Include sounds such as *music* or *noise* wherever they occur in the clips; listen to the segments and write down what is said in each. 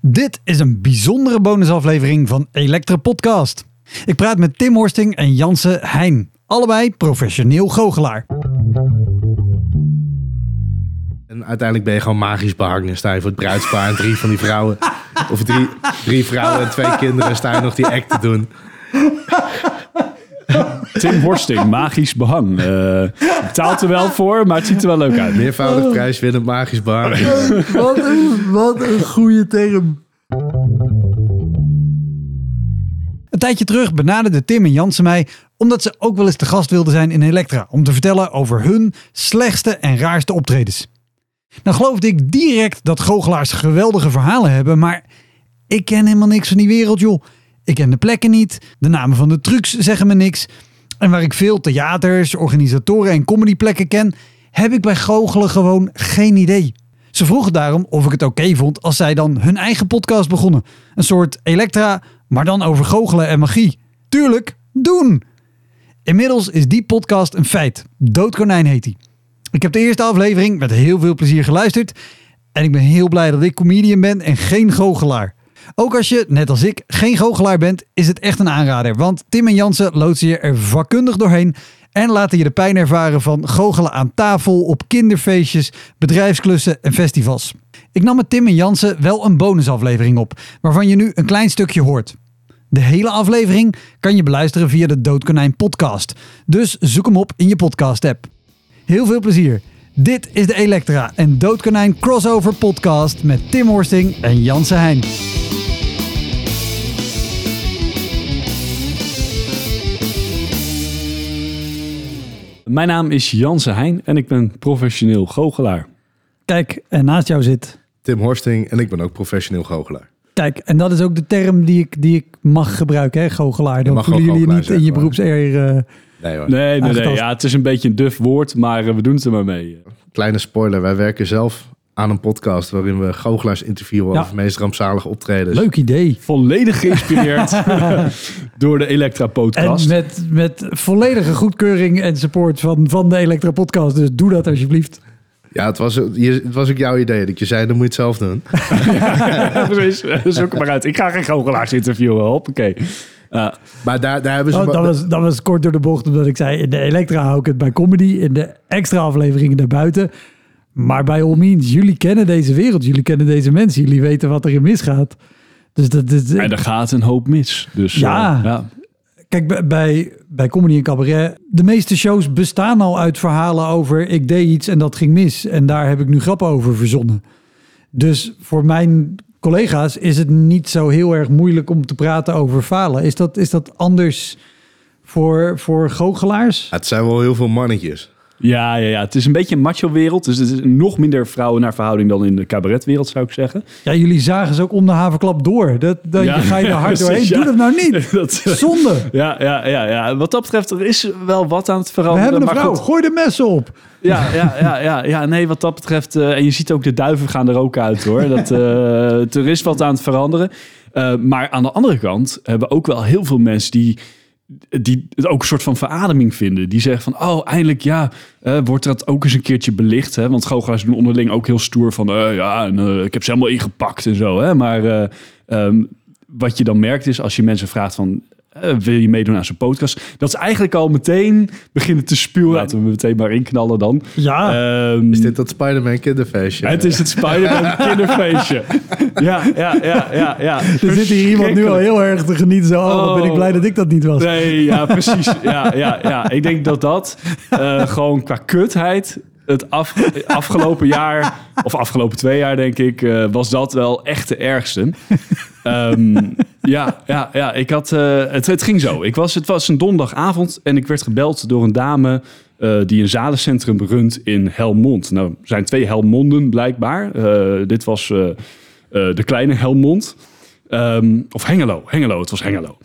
Dit is een bijzondere bonusaflevering van Elektra Podcast. Ik praat met Tim Horsting en Janse Heijn, allebei professioneel goochelaar. En uiteindelijk ben je gewoon magisch behangen. En sta je voor het bruidspaar en drie van die vrouwen. *laughs* Of drie, drie vrouwen en twee kinderen. En sta je nog die act te doen. Tim Horsting, magisch behang. Eh betaalt er wel voor, maar het ziet er wel leuk uit. Meervoudig prijswinnend magisch behangen. Wat een, wat een goede term. Een tijdje terug benaderden Tim en Jansen mij omdat ze ook wel eens te gast wilden zijn in Elektra om te vertellen over hun slechtste en raarste optredens. Nou geloofde ik direct dat goochelaars geweldige verhalen hebben, maar ik ken helemaal niks van die wereld joh. Ik ken de plekken niet, de namen van de trucs zeggen me niks. En waar ik veel theaters, organisatoren en comedyplekken ken, heb ik bij goochelen gewoon geen idee. Ze vroegen daarom of ik het oké vond als zij dan hun eigen podcast begonnen. Een soort Elektra, maar dan over goochelen en magie. Tuurlijk, doen! Inmiddels is die podcast een feit. Doodkonijn heet die. Ik heb de eerste aflevering met heel veel plezier geluisterd. En ik ben heel blij dat ik comedian ben en geen goochelaar. Ook als je, net als ik, geen goochelaar bent, is het echt een aanrader. Want Tim en Jansen loodsen je er vakkundig doorheen en laten je de pijn ervaren van goochelen aan tafel, op kinderfeestjes, bedrijfsklussen en festivals. Ik nam met Tim en Jansen wel een bonusaflevering op, waarvan je nu een klein stukje hoort. De hele aflevering kan je beluisteren via de Doodkonijn podcast. Dus zoek hem op in je podcast app. Heel veel plezier. Dit is de Elektra en Doodkonijn crossover podcast met Tim Horsting en Janse Heijn. Mijn naam is Janse Heijn en ik ben professioneel goochelaar. Kijk, en naast jou zit. Tim Horsting en ik ben ook professioneel goochelaar. Kijk, en dat is ook de term die ik, die ik mag gebruiken, hè, goochelaar. Dan voelen jullie je niet in je beroepseer... eh, Nee hoor. Nee, nee, nee. Ja, het is een beetje een duf woord, maar eh, we doen het er maar mee. Kleine spoiler. Wij werken zelf aan een podcast waarin we goochelaars interviewen Ja. over de meest rampzalige optredens. leuk idee. Volledig geïnspireerd *laughs* door de Elektra En podcast. met, met volledige goedkeuring en support van, van de Elektra podcast. Dus doe dat alsjeblieft. Ja, het was, het was ook jouw idee. Dat je zei, dan moet je het zelf doen. *laughs* Ja, precies. *laughs* Zoek het maar uit. Ik ga geen goochelaars interviewen. Hoppakee. Uh, Maar daar, daar hebben ze... Oh, dat, was, dat was kort door de bocht, omdat ik zei... in de Elektra hou ik het bij comedy, in de extra afleveringen daarbuiten. Maar bij all means, jullie kennen deze wereld. Jullie kennen deze mensen. Jullie weten wat erin misgaat. Dus dat, dat, en er gaat een hoop mis. Dus, eh, Ja. ja. Kijk, bij- bij, bij comedy en cabaret, de meeste shows bestaan al uit verhalen over ik deed iets en dat ging mis. En daar heb ik nu grappen over verzonnen. Dus voor mijn collega's is het niet zo heel erg moeilijk om te praten over falen. Is dat, is dat anders voor, voor goochelaars? Het zijn wel heel veel mannetjes. Ja, ja, ja, het is een beetje een macho-wereld. Dus het is nog minder vrouwen naar verhouding dan in de cabaretwereld, zou ik zeggen. Ja, jullie zagen ze ook om de havenklap door. Dat, dat Ja. ga je er hard doorheen. ja. Doe dat nou niet. *laughs* Dat, Zonde. ja, ja, ja, ja, wat dat betreft, er is wel wat aan het We veranderen. hebben een vrouw. goed. Gooi de messen op. Ja, ja, ja, ja, ja, nee, wat dat betreft. eh, en je ziet ook de duiven gaan er ook uit hoor. Dat, *laughs* eh, er is wat aan het veranderen. Eh, maar aan de andere kant hebben ook wel heel veel mensen die, die het ook een soort van verademing vinden. Die zeggen van, oh, eindelijk ja, eh, wordt dat ook eens een keertje belicht. Hè? Want goochelaars doen onderling ook heel stoer van, eh, ja, en, eh, ik heb ze helemaal ingepakt en zo. Hè? Maar eh, ehm, wat je dan merkt is, als je mensen vraagt van... eh, wil je meedoen aan zo'n podcast? Dat ze eigenlijk al meteen beginnen te spuwen. Laten we meteen maar inknallen dan. Ja. Ehm, Is dit dat Spider-Man kinderfeestje? het is het Spider-Man *laughs* kinderfeestje. Ja, ja, ja, ja, ja. er zit hier iemand nu al heel erg te genieten. Zo, oh, ben ik Oh. blij dat ik dat niet was. Nee, ja, precies. Ja, ja, ja. Ik denk dat dat eh, gewoon qua kutheid het af, afgelopen jaar, of afgelopen twee jaar denk ik, eh, was dat wel echt de ergste. Ehm, *laughs* ja, ja, ja, ik had, eh, het, het ging zo. Ik was, het was een donderdagavond en ik werd gebeld door een dame eh, die een zalencentrum runt in Helmond. Nou, er zijn twee Helmonden blijkbaar. Eh, dit was de kleine Helmond. Ehm, of Hengelo, Hengelo, het was Hengelo.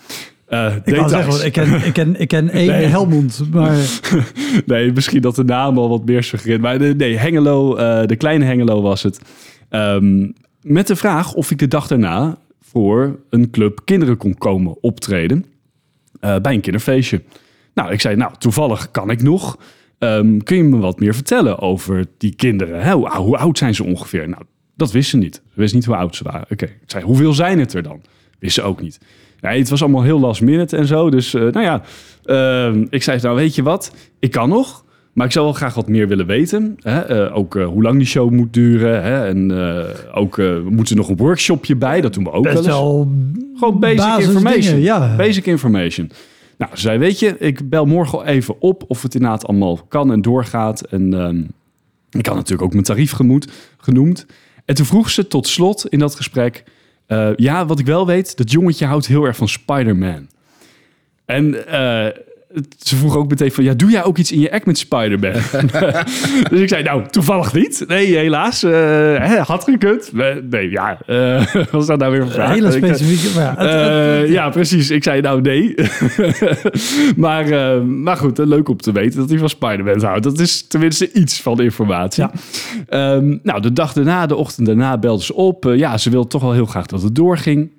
Ik kan zeggen, ik ken, ik ken, ik ken *laughs* één Nee. Helmond, maar *laughs* nee, misschien dat de naam al wat meer suggereert. Maar nee, Hengelo, de kleine Hengelo was het. Ehm, met de vraag of ik de dag daarna voor een club kinderen kon komen optreden. eh, bij een kinderfeestje. Nou, ik zei, nou, toevallig kan ik nog. Ehm, kun je me wat meer vertellen over die kinderen? Hoe, oud zijn ze ongeveer? Nou, dat wisten ze niet. Ze wisten niet hoe oud ze waren. Oké, ik zei, hoeveel zijn het er dan? Wisten ze ook niet. Nee, het was allemaal heel last minute en zo. Dus eh, nou ja, ehm, ik zei, nou weet je wat, ik kan nog. Maar ik zou wel graag wat meer willen weten. Hè? Eh, ook eh, hoe lang die show moet duren. Hè? En eh, ook, we moeten nog een workshopje bij. Dat doen we ook wel Best eens. wel Gewoon basic information. ja. Basic information. Nou, ze zei, weet je, ik bel morgen even op of het inderdaad allemaal kan en doorgaat. En ehm, ik had natuurlijk ook mijn tarief gemoed, genoemd. En toen vroeg ze tot slot in dat gesprek... ja, wat ik wel weet, dat jongetje houdt heel erg van Spider-Man. En ze vroeg ook meteen van, ja, doe jij ook iets in je act met Spider-Man? *laughs* *laughs* dus ik zei, nou, toevallig niet. Nee, helaas. eh, hè, had gekund. Nee, ja. eh *laughs* wat was dat nou weer voor vraag? hele Ik- specifieke. Ja, eh, precies. Ik zei nou nee. maar, eh, maar goed, eh, leuk om te weten dat hij van Spider-Man houdt. Dat is tenminste iets van informatie. Ja. Ehm, nou, de dag daarna, de ochtend daarna belde ze op. Eh, ja, ze wilde toch wel heel graag dat het doorging.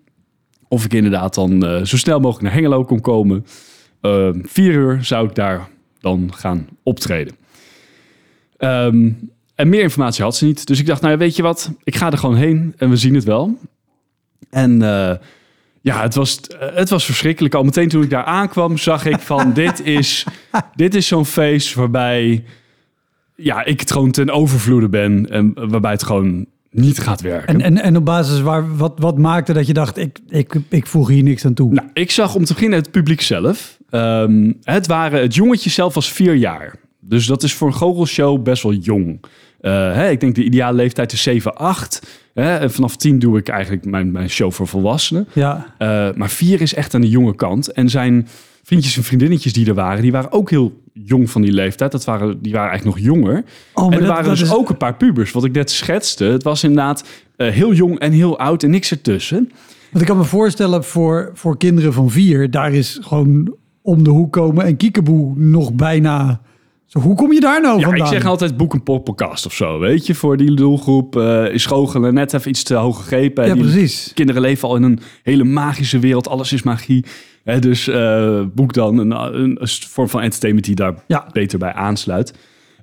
Of ik inderdaad dan eh, zo snel mogelijk naar Hengelo kon komen. Ehm, vier uur zou ik daar dan gaan optreden. Ehm, en meer informatie had ze niet. Dus ik dacht, nou ja, weet je wat? Ik ga er gewoon heen en we zien het wel. En eh, ja, het was, het was verschrikkelijk. Al meteen toen ik daar aankwam, zag ik van *laughs* dit is, dit is zo'n feest waarbij ja, ik het gewoon ten overvloede ben. En waarbij het gewoon niet gaat werken. en, en, en op basis waar, wat, wat maakte dat je dacht, ik, ik, ik voeg hier niks aan toe? Nou, ik zag om te beginnen het publiek zelf. Ehm, het, waren, het jongetje zelf was vier jaar. Dus dat is voor een goochelshow best wel jong. Eh, hè, ik denk de ideale leeftijd is 7, 8. Hè, en vanaf 10 doe ik eigenlijk mijn, mijn show voor volwassenen. Ja, Eh, maar 4 is echt aan de jonge kant. En zijn vriendjes en vriendinnetjes die er waren, die waren ook heel jong van die leeftijd. Dat waren, die waren eigenlijk nog jonger. oh, en er dat- waren dat dus is- ook een paar pubers. Wat ik net schetste. Het was inderdaad eh, heel jong en heel oud en niks ertussen. Want ik kan me voorstellen voor, voor kinderen van vier, daar is gewoon om de hoek komen en kiekeboe nog bijna. Zo, hoe kom je daar nou Ja, vandaan? ik zeg altijd boek een podcast of zo, weet je. Voor die doelgroep eh, is goochelen net even iets te hoog gegrepen. ja, precies. Kinderen leven al in een hele magische wereld. Alles is magie. Dus eh, boek dan een, een, een vorm van entertainment die daar Ja. beter bij aansluit.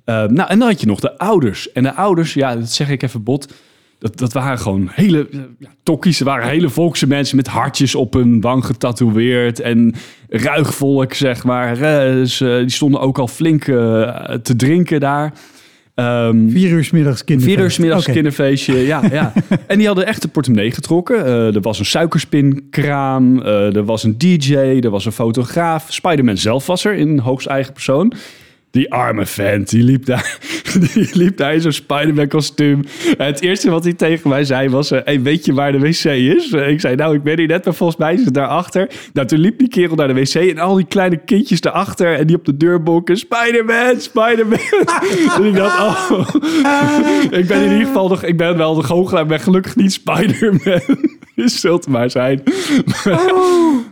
Eh, nou, en dan had je nog de ouders. En de ouders, ja, dat zeg ik even bot. Dat, dat waren gewoon hele eh, ja, tokkies. Ze waren hele volkse mensen met hartjes op hun wang getatoeëerd. En ruig volk, zeg maar. Dus, die stonden ook al flink te drinken daar. Ehm, Vier uur middags kinderfeest. Vier uur middags kinderfeestje, ja, ja. *laughs* En die hadden echt de portemonnee getrokken. Eh, er was een suikerspinkraam, eh, er was een DJ, er was een fotograaf. Spider-Man zelf was er in hoogst eigen persoon. Die arme vent, die liep daar, *laughs* die liep daar in zo'n Spider-Man kostuum. En het eerste wat hij tegen mij zei was... eh, hey, weet je waar de wc is? Ik zei, nou, ik ben hier net, maar volgens mij is het daarachter. Nou, toen liep die kerel naar de wc en al die kleine kindjes daarachter... en die op de deur bonken, Spider-Man, Spider-Man. *laughs* en ik dacht, oh... *laughs* ik ben in ieder geval nog, ik ben wel de goochelaar, maar gelukkig niet Spider-Man. Je zult het maar zijn.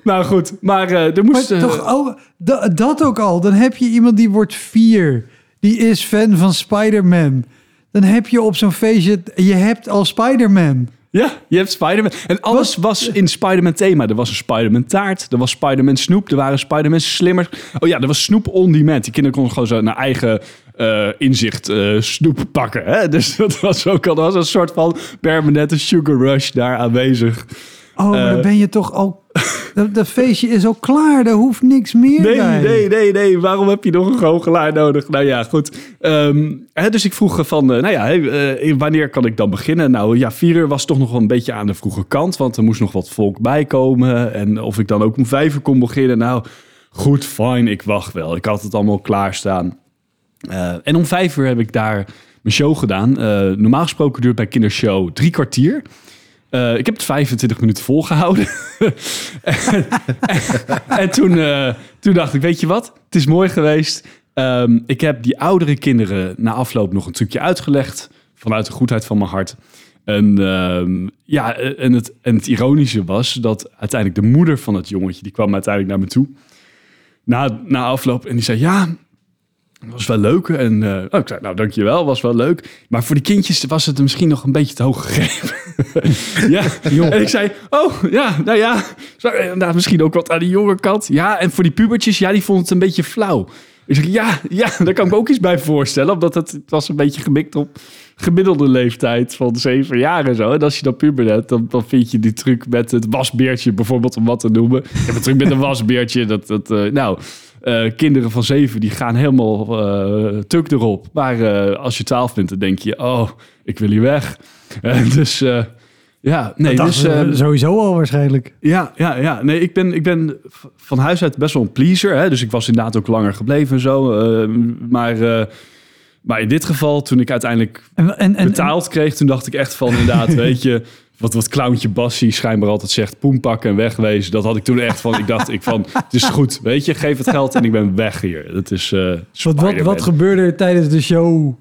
Nou goed, maar eh, er moest... toch, oh, da- dat ook al. Dan heb je iemand die wordt vier. Die is fan van Spider-Man. Dan heb je op zo'n feestje... Je hebt al Spider-Man. Ja, je hebt Spider-Man. En alles was in Spider-Man thema. Er was een Spider-Man taart, er was Spider-Man snoep, er waren Spider-Man slimmers. Oh ja, er was snoep on demand. Die kinderen konden gewoon zo naar eigen eh, inzicht snoep pakken. Hè? Dus *laughs* dat was ook al dat was een soort van permanente sugar rush daar aanwezig. Oh, maar Eh. dan ben je toch al... *laughs* Dat, dat feestje is al klaar. Daar hoeft niks meer Nee, bij. nee, nee, nee. Waarom heb je nog een goochelaar nodig? Nou ja, goed. Ehm, hè, dus ik vroeg van, eh, nou ja, hey, eh, wanneer kan ik dan beginnen? Nou ja, vier uur was toch nog wel een beetje aan de vroege kant, want er moest nog wat volk bijkomen. En of ik dan ook om vijf uur kon beginnen. Nou, goed, fijn, ik wacht wel. Ik had het allemaal klaarstaan. Eh en om vijf uur heb ik daar mijn show gedaan. Normaal gesproken duurt bij kindershow drie kwartier. Eh, ik heb het 25 minuten volgehouden. en, *laughs* en toen, eh, toen dacht ik, weet je wat? Het is mooi geweest. Ehm, ik heb die oudere kinderen na afloop nog een trucje uitgelegd. Vanuit de goedheid van mijn hart. En, ehm, ja, en, het, en het ironische was dat uiteindelijk de moeder van het jongetje... die kwam uiteindelijk naar me toe. Na, na afloop en die zei, ja, het was wel leuk. En eh, oh, ik zei, nou dankjewel, was wel leuk. Maar voor die kindjes was het misschien nog een beetje te hoog gegeven. *laughs* ja, en ik zei, oh ja, nou ja, zo, inderdaad misschien ook wat aan de jonge kant. Ja, en voor die pubertjes, ja, die vonden het een beetje flauw. Ik zeg, ja, ja, daar kan ik ook iets bij voorstellen. Omdat het, het was een beetje gemikt op gemiddelde leeftijd van zeven jaar en zo. En als je dan puber bent, dan, dan vind je die truc met het wasbeertje bijvoorbeeld, om wat te noemen. Ik heb een truc met een wasbeertje. Dat, dat, eh, nou, eh, kinderen van zeven, die gaan helemaal eh tuk erop. Maar eh, als je twaalf bent, dan denk je, oh, ik wil hier weg. *laughs* Dus ja, nee, Dat dus... dachten we eh, sowieso al waarschijnlijk. ja, ja, ja. Nee, ik ben, ik ben van huis uit best wel een pleaser. Hè? Dus ik was inderdaad ook langer gebleven en zo. maar, maar in dit geval, toen ik uiteindelijk En, en, en, betaald kreeg, toen dacht ik echt van inderdaad, *laughs* weet je... Wat, wat clowntje Bassie schijnbaar altijd zegt, poen pakken en wegwezen. Dat had ik toen echt van, ik dacht ik van, het is goed, weet je, geef het geld en ik ben weg hier. Dat is eh wat, wat, wat gebeurde er tijdens de show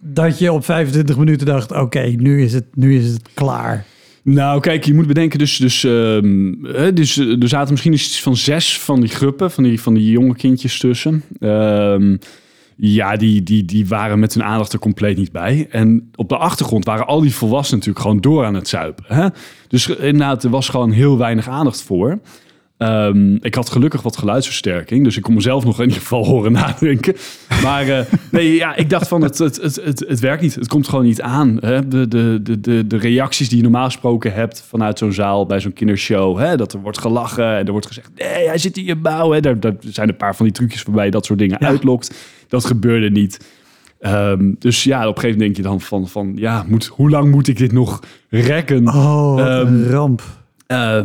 dat je op 25 minuten dacht... oké, nu, is het, nu is het klaar. Nou, kijk, je moet bedenken, dus, dus, ehm, dus eh, er zaten misschien iets van zes van die gruppen, van die, van die jonge kindjes tussen. Ehm, ja, die, die, die waren met hun aandacht er compleet niet bij. En op de achtergrond waren al die volwassenen natuurlijk gewoon door aan het zuipen. Hè? Dus inderdaad, er was gewoon heel weinig aandacht voor. Ehm, ik had gelukkig wat geluidsversterking, dus ik kon mezelf nog in ieder geval horen *laughs* nadenken. Maar eh, nee, ja, ik dacht van het, het, het, het, het werkt niet. Het komt gewoon niet aan. Hè? De, de, de, de, reacties die je normaal gesproken hebt vanuit zo'n zaal bij zo'n kindershow. Hè? Dat er wordt gelachen en er wordt gezegd, nee, hij zit in je bouw. Hè? Daar, daar zijn een paar van die trucjes waarbij je dat soort dingen Ja. uitlokt. Dat gebeurde niet. Ehm, dus ja, op een gegeven moment denk je dan van, van ja, moet, hoe lang moet ik dit nog rekken? Oh, Ehm, een ramp. Eh,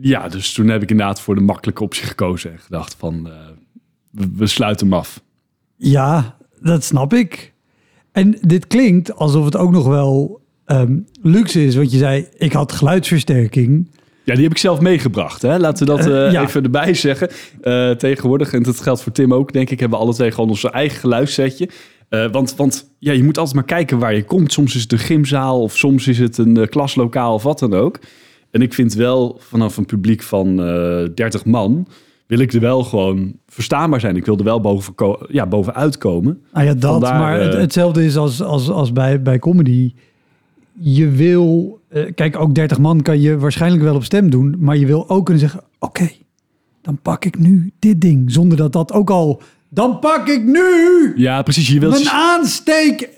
ja, dus toen heb ik inderdaad voor de makkelijke optie gekozen en gedacht van, eh, we, sluiten hem af. Ja, dat snap ik. En dit klinkt alsof het ook nog wel ehm, luxe is. Want je zei, ik had geluidsversterking. Ja, die heb ik zelf meegebracht. Hè? Laten we dat Eh, eh, ja. even erbij zeggen. Tegenwoordig, en dat geldt voor Tim ook, denk ik, hebben we alle twee gewoon onze eigen geluidssetje. Want want ja, je moet altijd maar kijken waar je komt. Soms is het een gymzaal of soms is het een klaslokaal of wat dan ook. En ik vind wel vanaf een publiek van eh 30 man wil ik er wel gewoon verstaanbaar zijn. Ik wil er wel boven ja, bovenuit komen. Ah ja, dat. Vandaar, maar het- eh, hetzelfde is als, als, als bij, bij comedy. Je wil... eh, kijk, ook 30 man kan je waarschijnlijk wel op stem doen. Maar je wil ook kunnen zeggen... Oké, dan pak ik nu dit ding. Zonder dat dat ook al... Dan pak ik nu Ja, precies. Je wilt, mijn aansteek.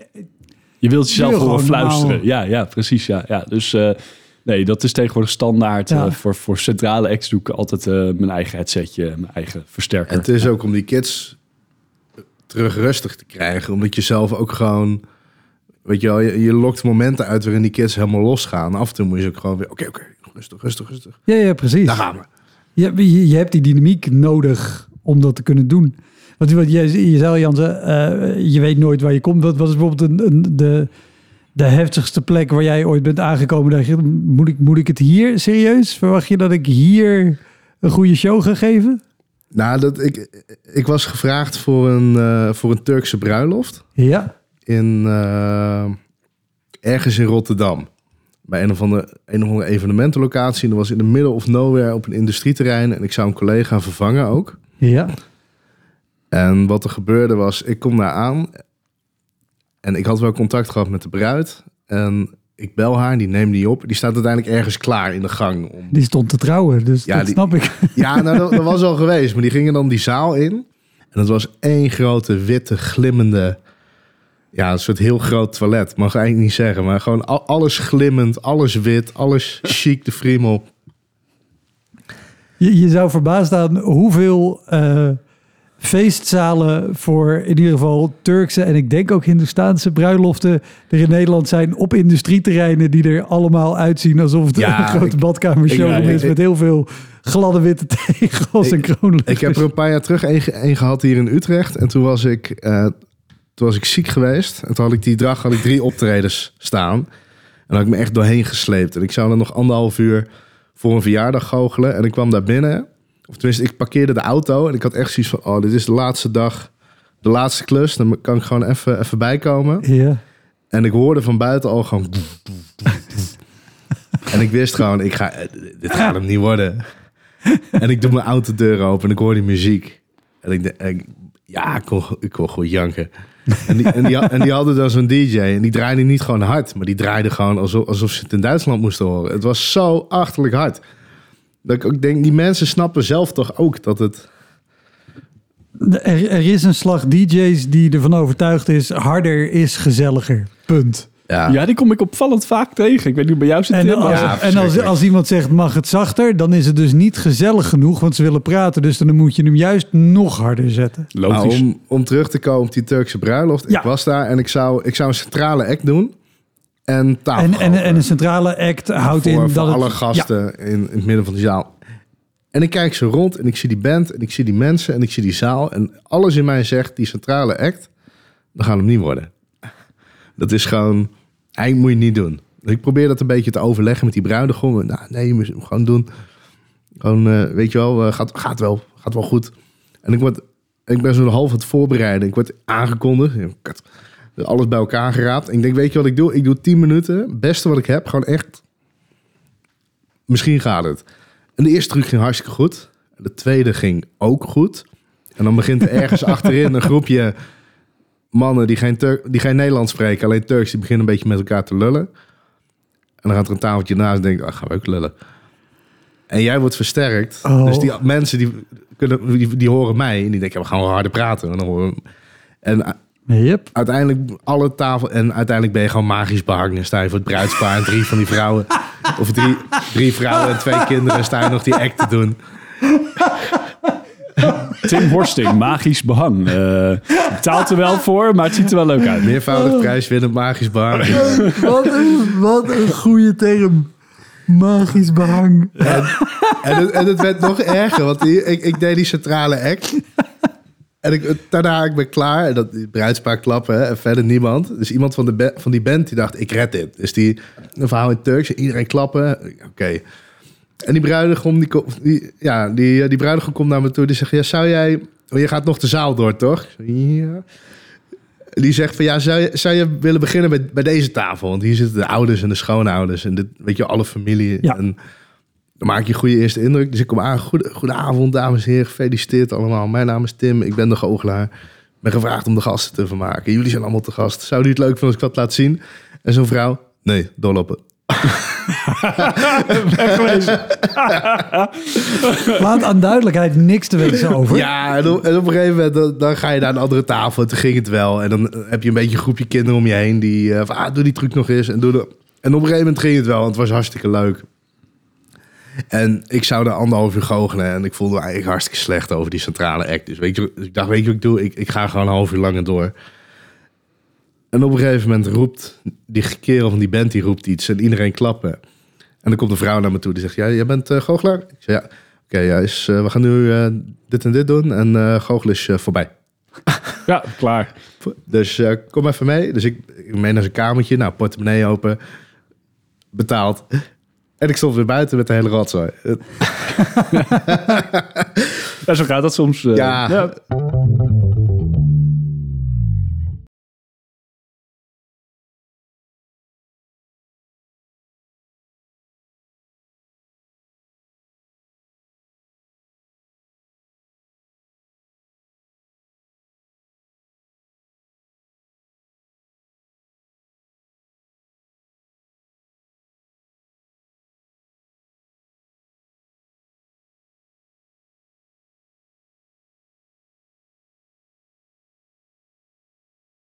je wilt jezelf wil horen gewoon fluisteren. normaal. Ja, ja, precies. Ja, ja. Dus nee, dat is tegenwoordig standaard. Ja. Eh, voor, voor centrale acts doe ik altijd eh, mijn eigen headsetje, mijn eigen versterker. Het is ook om die kids terug rustig te krijgen. Omdat je zelf ook gewoon... Weet je wel, je, je lokt momenten uit waarin die kids helemaal losgaan. Af en toe moet je ook gewoon weer... Oké, oké, rustig, rustig, rustig. Ja, ja, precies. Daar gaan we. Je, je, je hebt die dynamiek nodig om dat te kunnen doen. Want je, je zei Jansen, eh, je weet nooit waar je komt. Wat was bijvoorbeeld een, een, de, de heftigste plek waar jij ooit bent aangekomen? Dacht je, moet ik, moet ik het hier serieus? Verwacht je dat ik hier een goede show ga geven? Nou, dat, ik, ik was gevraagd voor een, eh, voor een Turkse bruiloft. Ja. in eh, ergens in Rotterdam. Bij een of andere, een of andere evenementenlocatie. En dat was in de middle of nowhere op een industrieterrein. En ik zou een collega vervangen ook. Ja. En wat er gebeurde was, ik kom daar aan. En ik had wel contact gehad met de bruid. En ik bel haar, die neemt niet op. Die staat uiteindelijk ergens klaar in de gang. Om... Die stond te trouwen, dus Ja, dat die- snap ik. Ja, *laughs* nou, dat, dat was al geweest. Maar die gingen dan die zaal in. En dat was één grote, witte, glimmende... Ja, een soort heel groot toilet. Mag ik eigenlijk niet zeggen. Maar gewoon al- alles glimmend, alles wit, alles chic, de friemel. Je, je zou verbaasd staan hoeveel eh, feestzalen voor in ieder geval Turkse en ik denk ook Hindoestaanse bruiloften er in Nederland zijn op industrieterreinen die er allemaal uitzien alsof het Ja, een grote ik- badkamer ik- showroom ja, is ik- met heel veel gladde witte *laughs* tegels en kroonluchters. Ik heb er een paar jaar terug één één gehad hier in Utrecht. En toen was ik, eh, toen was ik ziek geweest. En toen had ik die dag had ik drie optredens staan. En dan had ik me echt doorheen gesleept. En ik zou er nog anderhalf uur voor een verjaardag goochelen. En ik kwam daar binnen. Of tenminste, ik parkeerde de auto. En ik had echt zoiets van, oh, dit is de laatste dag. De laatste klus. Dan kan ik gewoon even, even bijkomen. Ja. En ik hoorde van buiten al gewoon... *laughs* en ik wist gewoon, ik ga, eh, dit gaat hem niet worden. en ik doe mijn autodeur open en ik hoor die muziek. En ik, denk- en ja, ik kon, ik kon goed janken. En die, en, die, en die hadden dan zo'n DJ en die draaide niet gewoon hard, maar die draaide gewoon alsof, alsof ze het in Duitsland moesten horen. Het was zo achterlijk hard. Dat ik ook denk, die mensen snappen zelf toch ook dat het... Er, er is een slag DJ's die ervan overtuigd is, harder is gezelliger. Punt. Ja, Ja, die kom ik opvallend vaak tegen. Ik weet niet, bij jou zit En, als, Ja, en als, iemand zegt mag het zachter, dan is het dus niet gezellig genoeg, want ze willen praten. Dus dan moet je hem juist nog harder zetten. maar Logisch. om, om terug te komen op die Turkse bruiloft. Ja. Ik was daar en ik zou, ik zou een centrale act doen. En tafel En, en, een centrale act houdt voor, in voor dat het- alle gasten in, in het midden van de zaal. En ik kijk zo rond en ik zie die band en ik zie die mensen en ik zie die zaal. En alles in mij zegt, die centrale act, dan gaat hem niet worden. Dat is gewoon, eigenlijk moet je het niet doen. Dus ik probeer dat een beetje te overleggen met die bruidegom. Nou, nee, je moet het gewoon doen. Gewoon, eh, weet je wel, eh, gaat, gaat wel, gaat wel goed. En ik, word, ik ben zo half het voorbereiden. Ik word aangekondigd. Alles bij elkaar geraapt. En ik denk, weet je wat ik doe? Ik doe 10 minuten. Beste wat ik heb. Gewoon echt. Misschien gaat het. En de eerste truc ging hartstikke goed. De tweede ging ook goed. En dan begint er ergens *laughs* achterin een groepje mannen die geen, die geen Nederlands spreken, alleen Turks, die beginnen een beetje met elkaar te lullen. En dan gaat er een tafeltje naast en denkt, ah, gaan we ook lullen. En jij wordt versterkt. Oh. Dus die mensen die, kunnen, die, die horen mij en die denken, we gaan wel harder praten. En, dan en Yep. uiteindelijk alle tafel en uiteindelijk ben je gewoon magisch behang. Dan sta je voor het bruidspaar en drie van die vrouwen. Of drie, drie vrouwen en twee kinderen sta je nog die act te doen. Tim Horsting, magisch behang. Eh betaalt er wel voor, maar het ziet er wel leuk uit. Meervoudig prijswinnend magisch behang. Wat een, wat een goede term. Magisch behang. En, en, het, en het werd nog erger, want die, ik, ik deed die centrale act. En ik, daarna ik ben klaar. En dat bruidspaar klappen hè, en verder niemand. Dus iemand van, de van die band die dacht, ik red dit. Dus die, een verhaal in Turks, iedereen klappen. Oké. En die bruidegom, die, die, ja, die, die bruidegom komt naar me toe. Die zegt, ja, zou jij... Oh, je gaat nog de zaal door, toch? Ja. Die zegt van, ja, zou je, zou je willen beginnen bij, bij deze tafel? Want hier zitten de ouders en de schoonouders. En dit, weet je, alle familie. Ja. En dan maak je een goede eerste indruk. Dus ik kom aan. Goede, goedenavond, dames en heren. Gefeliciteerd allemaal. Mijn naam is Tim. Ik ben de goochelaar. Ik ben gevraagd om de gasten te vermaken. Jullie zijn allemaal te gast. Zouden jullie het leuk vinden als ik dat laat zien? En zo'n vrouw? Nee, Wegwezen. *laughs* Laat aan duidelijkheid niks te wensen over. Ja, en op, en op een gegeven moment dan, dan ga je naar een andere tafel. En toen ging het wel. En dan heb je een beetje een groepje kinderen om je heen. Die eh, van, ah, doe die truc nog eens. En, doe de... en op een gegeven moment ging het wel. Want het was hartstikke leuk. En ik zou er anderhalf uur goochelen. En ik voelde me eigenlijk hartstikke slecht over die centrale act. Dus, weet je, dus ik dacht, weet je wat ik doe? Ik, ik ga gewoon een half uur langer door. En op een gegeven moment roept die kerel van die band, die roept iets. En iedereen klappen. En dan komt een vrouw naar me toe. Die zegt, ja, jij bent uh, goochelaar? Ik zeg, ja. Oké, ja, is, eh, we gaan nu eh, dit en dit doen. En eh goochelen is eh, voorbij. *laughs* Ja, klaar. Dus eh, kom even mee. Dus ik, ik mee naar zijn kamertje. Nou, portemonnee open. Betaald. En ik stond weer buiten met de hele rotzooi. *laughs* Ja, zo gaat dat soms. eh. Ja. ja.